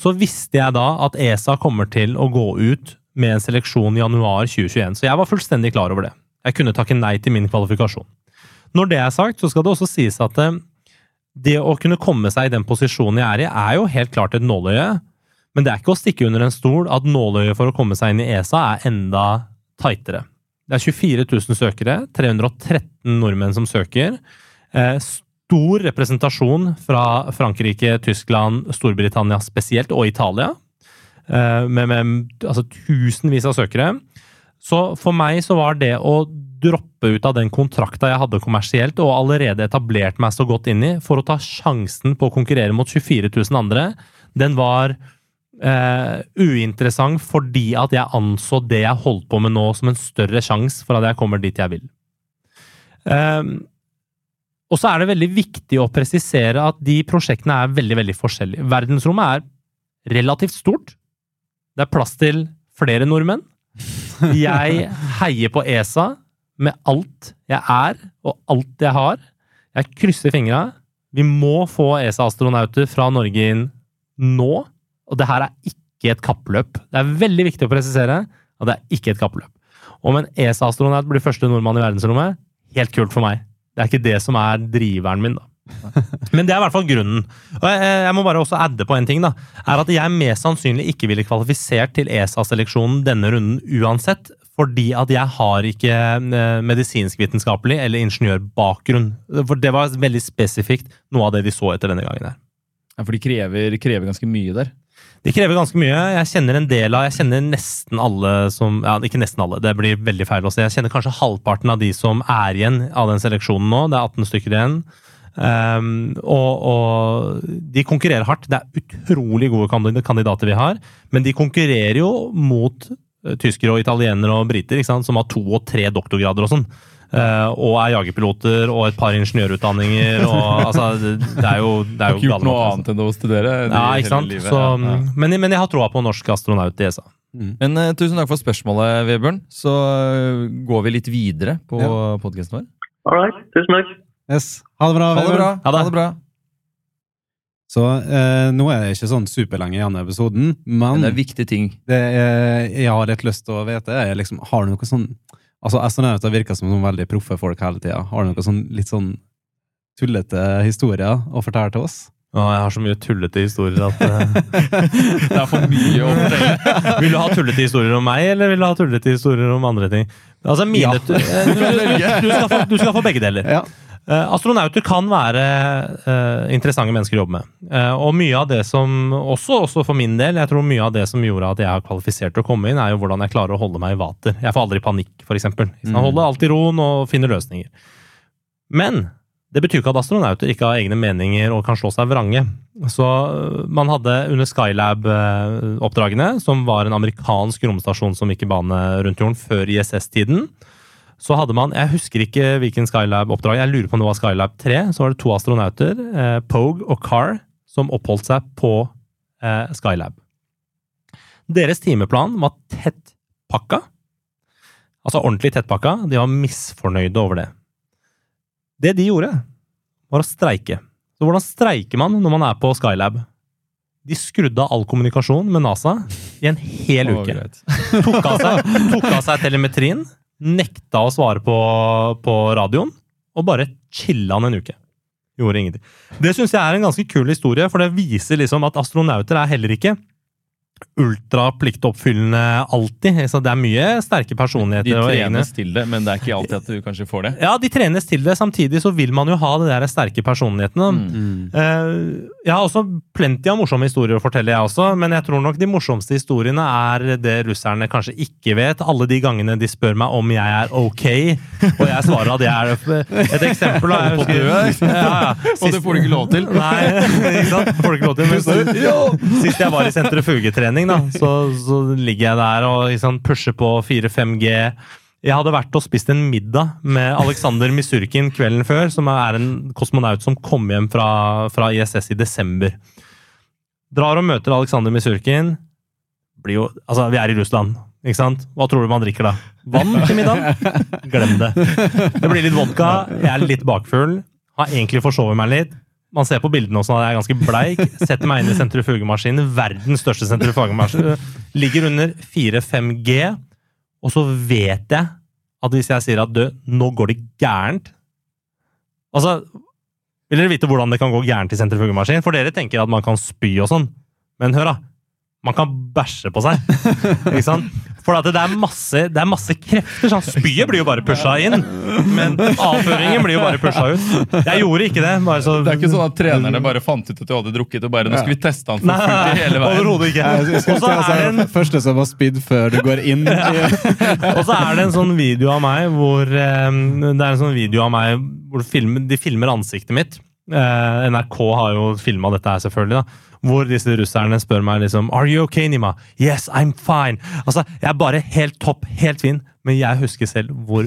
så visste jeg da at ESA kommer til å gå ut med en seleksjon i januar 2021. Så jeg var fullstendig klar over det. Jeg kunne takke nei til min kvalifikasjon. Når det er sagt, så skal det også sies at eh, det å kunne komme seg i den posisjonen jeg er i, er jo helt klart et nåløye. Men det er ikke å stikke under en stol at nåløyet for å komme seg inn i ESA er enda tightere. Det er 24 000 søkere, 313 nordmenn som søker. Eh, stor representasjon fra Frankrike, Tyskland, Storbritannia spesielt, og Italia. eh, Med, med altså, tusenvis av søkere. Så for meg så var det å droppe ut av den kontrakta jeg hadde kommersielt, og allerede etablert meg så godt inn i, for å ta sjansen på å konkurrere mot 24 000 andre, den var eh, uinteressant fordi at jeg anså det jeg holdt på med nå som en større sjanse for at jeg kommer dit jeg vil. Ehm, og så er det veldig viktig å presisere at de prosjektene er veldig, veldig forskjellige. Verdensrommet er relativt stort. Det er plass til flere nordmenn. Jeg heier på ESA med alt jeg er og alt jeg har. Jeg krysser fingra. Vi må få ESA-astronauter fra Norge inn nå. Og det her er ikke et kappløp. Det er veldig viktig å presisere at det er ikke et kappløp. Om en ESA-astronaut blir første nordmann i verdensrommet, helt kult for meg. Det er ikke det som er driveren min, da. Men det er i hvert fall grunnen. Og jeg, jeg må bare også adde på en ting. da, er At jeg mest sannsynlig ikke ville kvalifisert til ESA-seleksjonen denne runden uansett. Fordi at jeg har ikke eh, medisinskvitenskapelig eller ingeniørbakgrunn. For det var veldig spesifikt noe av det de så etter denne gangen. her. Ja, for de krever, krever ganske mye der. De krever ganske mye. Jeg kjenner en del av Jeg kjenner nesten alle som Ja, ikke nesten alle, det blir veldig feil å si. Jeg kjenner kanskje halvparten av de som er igjen av den seleksjonen nå. Det er 18 stykker igjen. Um, og, og de konkurrerer hardt. Det er utrolig gode kandidater vi har. Men de konkurrerer jo mot eh, tyskere og italienere og briter, som har to og tre doktorgrader og sånn. Eh, og er jagerpiloter og et par ingeniørutdanninger. Og, altså, det, er jo, det er Har jo ikke gjort noe altså. annet enn å studere. Nei, Ja, ikke sant? Så, Ja. Men, men jeg har troa på norsk astronaut i ESA. Men uh, tusen takk for spørsmålet, Vebjørn. Så uh, går vi litt videre på Ja. podkasten vår. All right, tusen takk. Yes. Ha det bra. Ha det Vebjørn. bra. Ha det. Ha det bra. Så eh, nå er det ikke sånn superlenge igjen i episoden, men Men det er viktige ting. det er, jeg har litt lyst til å vite, er liksom, har du noe sånn Altså, Astronauter virker som noen veldig proffe folk hele tida. Har du noen sånn litt sånn tullete historier å fortelle til oss? Å, jeg har så mye tullete historier at eh, Det er for mye å fortelle. Vil du ha tullete historier om meg, eller vil du ha tullete historier om andre ting? Altså, mine Ja. eh, du, du, du, skal få, du skal få begge deler. Ja. Eh, astronauter kan være eh, interessante mennesker å jobbe med. Eh, og mye av det som, også, også for min del, jeg tror mye av det som gjorde at jeg har kvalifisert til å komme inn, er jo hvordan jeg klarer å holde meg i vater. Jeg får aldri panikk, eksempel. Jeg holder alltid roen og finner løsninger. Men det betyr ikke at astronauter ikke har egne meninger og kan slå seg vrange. Så man hadde under Skylab-oppdragene, som var en amerikansk romstasjon som gikk i bane rundt jorden før ISS-tiden, så hadde man Jeg husker ikke hvilken Skylab-oppdrag, jeg lurer på om det var Skylab 3. Så var det to astronauter, eh, Pogue og Carr, som oppholdt seg på eh, Skylab. Deres timeplan var tett pakka. Altså ordentlig tettpakka. De var misfornøyde over det. Det de gjorde, var å streike. Så hvordan streiker man når man er på Skylab? De skrudde av all kommunikasjon med NASA i en hel uke. Tok av seg, tok av seg telemetrien, nekta å svare på, på radioen, og bare chilla han en uke. Gjorde ingenting. Det syns jeg er en ganske kul historie, for det viser liksom at astronauter er heller ikke ultrapliktoppfyllende alltid. Så det er mye sterke personligheter De trenes til det, men det er ikke alltid at du kanskje får det. Ja, de trenes til det. Samtidig så vil man jo ha det der sterke personlighetene. Mm. Eh, jeg har også plenty av morsomme historier å fortelle, jeg også, men jeg tror nok de morsomste historiene er det russerne kanskje ikke vet. Alle de gangene de spør meg om jeg er ok, og jeg svarer at jeg er Et eksempel da, jeg husker- ja, Ja, Sist, Og det får du ikke lov til. Nei, ikke sant? Får du ikke lov til. Men sist jeg var i sentrifugetrening, da, så, så ligger jeg der og liksom, pusher på 4-5G. Jeg hadde vært og spist en middag med Aleksander Misurkin kvelden før, som er en kosmonaut som kom hjem fra, fra ISS i desember. Drar og møter Aleksander Misurkin. Jo, altså, vi er i Russland, ikke sant? Hva tror du man drikker da? Vann til middag? Glem det. Det blir litt vodka, jeg er litt bakfull, har egentlig forsovet meg litt. Man ser på bildene også at jeg er ganske bleik. Setter meg inn i sentrifugemaskinen. Verdens største sentrifugemaskin. Ligger under 4-5G. Og så vet jeg at hvis jeg sier at du, nå går det gærent Altså, vil dere vite hvordan det kan gå gærent i sentrifugemaskin? For dere tenker at man kan spy og sånn. Men hør, da. Man kan bæsje på seg. Ikke sant? For at det er masse, det er masse krefter. Sånn. Spyet blir jo bare pusha inn, men avføringen blir jo bare pusha ut. Jeg gjorde ikke det. bare så... Det er ikke sånn at trenerne bare fant ut at du hadde drukket og bare Nå skal vi teste han for fullt i hele veien. ikke. Og så er det en Første som har spydd før du går inn. Og så er det en sånn video av meg hvor eh, Det er en sånn video av meg hvor de filmer, de filmer ansiktet mitt. Eh, NRK har jo filma dette her, selvfølgelig. da hvor disse russerne spør meg liksom Are you okay, Nima? Yes, I'm fine. Altså, Jeg er bare helt topp, helt fin, men jeg husker selv hvor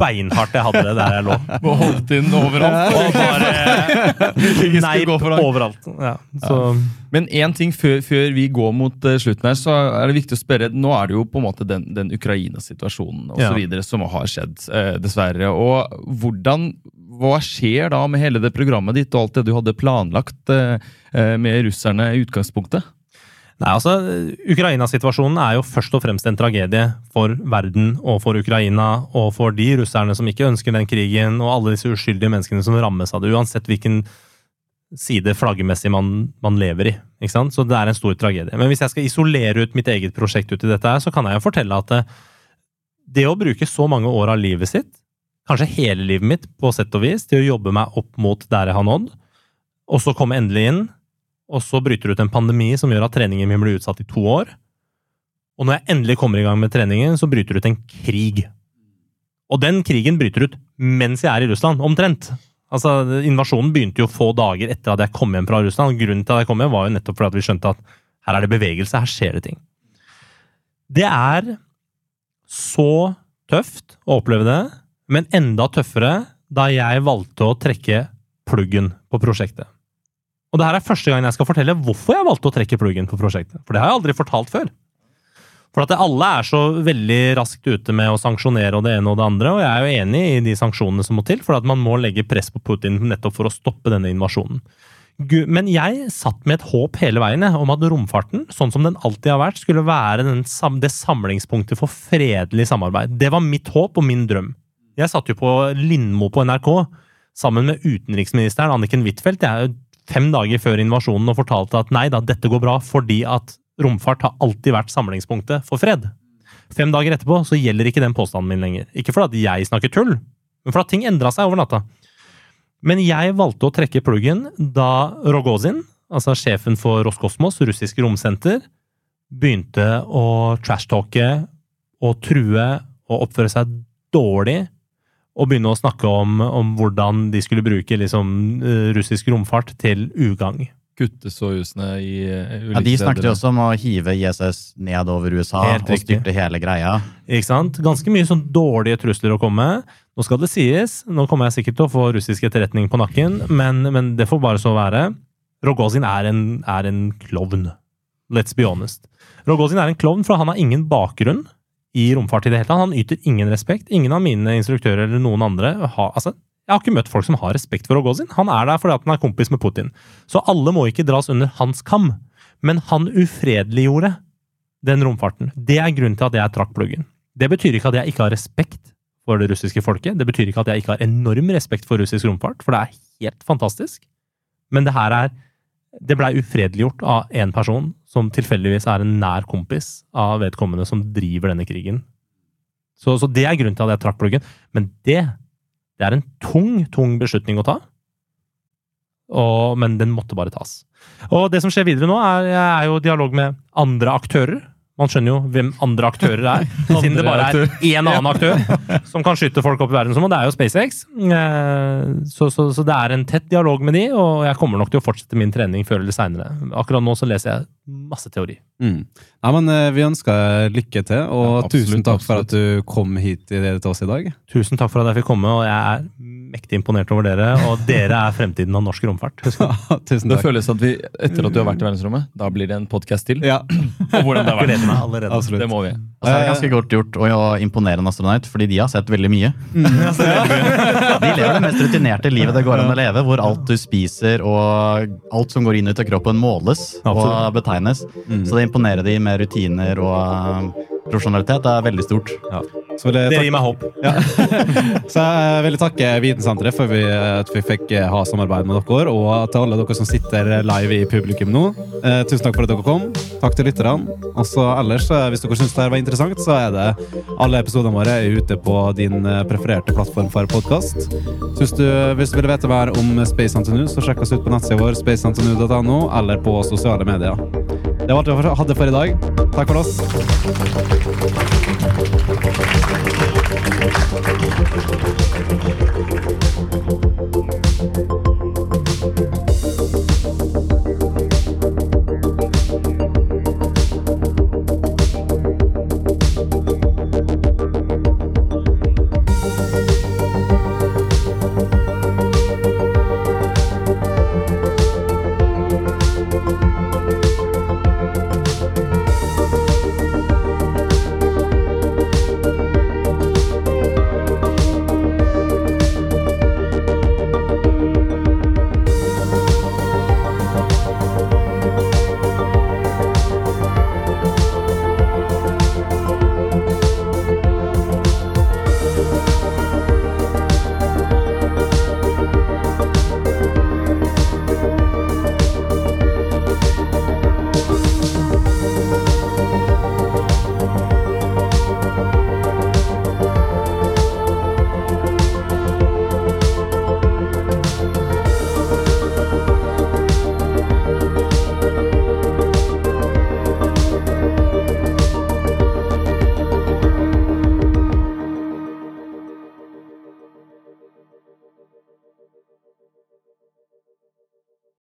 beinhardt jeg hadde det der jeg lå. Og holdt inn overalt. Og bare Nei, overalt. Ja, så, Men én ting før, før vi går mot eh, slutten her, så er det viktig å spørre Nå er det jo på en måte den, den Ukraina-situasjonen og så videre som har skjedd, eh, dessverre. Og hvordan Hva skjer da med hele det programmet ditt og alt det du hadde planlagt eh, med russerne i utgangspunktet? Nei, altså, Ukraina-situasjonen er jo først og fremst en tragedie for verden og for Ukraina og for de russerne som ikke ønsker den krigen, og alle disse uskyldige menneskene som rammes av det, uansett hvilken side flaggermessig man, man lever i. ikke sant? Så det er en stor tragedie. Men hvis jeg skal isolere ut mitt eget prosjekt ut i dette, her, så kan jeg jo fortelle at det, det å bruke så mange år av livet sitt, kanskje hele livet mitt på sett og vis, til å jobbe meg opp mot der jeg har nådd, og så komme endelig inn, og så bryter det ut en pandemi som gjør at treningen min blir utsatt i to år. Og når jeg endelig kommer i gang med treningen, så bryter det ut en krig. Og den krigen bryter ut mens jeg er i Russland, omtrent. Altså, Invasjonen begynte jo få dager etter at jeg kom hjem fra Russland. og Grunnen til at jeg kom hjem var jo nettopp fordi at vi skjønte at her er det bevegelse, her skjer det ting. Det er så tøft å oppleve det, men enda tøffere da jeg valgte å trekke pluggen på prosjektet. Og det her er første gang jeg skal fortelle hvorfor jeg valgte å trekke pluggen på prosjektet. For det har jeg aldri fortalt før. For at alle er så veldig raskt ute med å sanksjonere og det ene og det andre, og jeg er jo enig i de sanksjonene som må til, for at man må legge press på Putin nettopp for å stoppe denne invasjonen. Men jeg satt med et håp hele veien om at romfarten, sånn som den alltid har vært, skulle være den, det samlingspunktet for fredelig samarbeid. Det var mitt håp og min drøm. Jeg satt jo på Lindmo på NRK sammen med utenriksministeren Anniken Huitfeldt jeg fem dager før invasjonen og fortalte at nei da, dette går bra fordi at romfart har alltid vært samlingspunktet for fred. Fem dager etterpå så gjelder ikke den påstanden min lenger. Ikke fordi jeg snakker tull, men fordi ting endra seg over natta. Men jeg valgte å trekke pluggen da Rogozin, altså sjefen for Roskosmos, russisk romsenter, begynte å trashtalke og true og oppføre seg dårlig og begynne å snakke om, om hvordan de skulle bruke liksom, eh, russisk romfart til ugagn. Kutte sojusene i ulike Ja, de snakket jo også om å hive ISS ned over USA og styrte hele greia. Ikke sant? Ganske mye sånn dårlige trusler å komme med. Nå skal det sies, nå kommer jeg sikkert til å få russisk etterretning på nakken, men, men det får bare så være. Rogozin er en, er en klovn. Let's be honest. Rogozin er en klovn, for han har ingen bakgrunn i romfart i det hele tatt. Han yter ingen respekt. Ingen av mine instruktører eller noen andre har altså, Jeg har ikke møtt folk som har respekt for Rogozin. Han er der fordi han er kompis med Putin. Så alle må ikke dras under hans kam. Men han ufredeliggjorde den romfarten. Det er grunnen til at jeg trakk pluggen. Det betyr ikke at jeg ikke har respekt for det russiske folket. Det betyr ikke at jeg ikke har enorm respekt for russisk romfart, for det er helt fantastisk. Men det her er Det blei ufredeliggjort av én person som tilfeldigvis er en nær kompis av vedkommende som driver denne krigen. Så, så det er grunnen til at jeg trakk pluggen. Men det, det er en tung, tung beslutning å ta. Og, men den måtte bare tas. Og det som skjer videre nå, er, er jo dialog med andre aktører. Man skjønner jo hvem andre aktører er, siden det bare er én annen aktør som kan skyte folk opp i verdensrommet, og det er jo SpaceX. Eh, Så, så, så det er en tett dialog med de, og jeg kommer nok til å fortsette min trening før eller seinere. Akkurat nå så leser jeg masse teori. Mm. Ja, men eh, Vi ønsker lykke til, og Ja, absolutt, tusen takk for at du kom hit i det til oss i dag. Tusen takk for at jeg fikk komme, og jeg er mektig imponert over dere. Og dere er fremtiden av norsk romfart. Ja, det. takk. Det føles at vi, etter at du har vært i verdensrommet, da blir det en podkast til. Ja, Og hvordan det har vært. Gleder meg allerede. absolutt. Det må vi. Altså, det er ganske godt gjort å imponere en astronaut, fordi de har sett veldig mye. De lever det mest rutinerte livet det går an å leve, hvor alt du spiser og alt som går inn og ut av kroppen, måles og Absolutt. Mm. Så det imponerer de med rutiner og uh, profesjonalitet. Det er veldig stort. Så det gir meg håp. så jeg vil takke Vitensenteret for vi, at vi fikk eh, ha samarbeid med dere, og til alle dere som sitter live i publikum nå. Eh, tusen takk for at dere kom. Takk til lytterne. Og så ellers, eh, hvis dere syns det var interessant, så er det alle episodene våre ute på din eh, prefererte plattform for podkast. Hvis du, hvis du vil vite mer om Space Antinu så sjekk oss ut på nettsida vår SpaceAntinu.no eller på sosiale medier. Det var alt vi hadde for i dag. Takk for oss.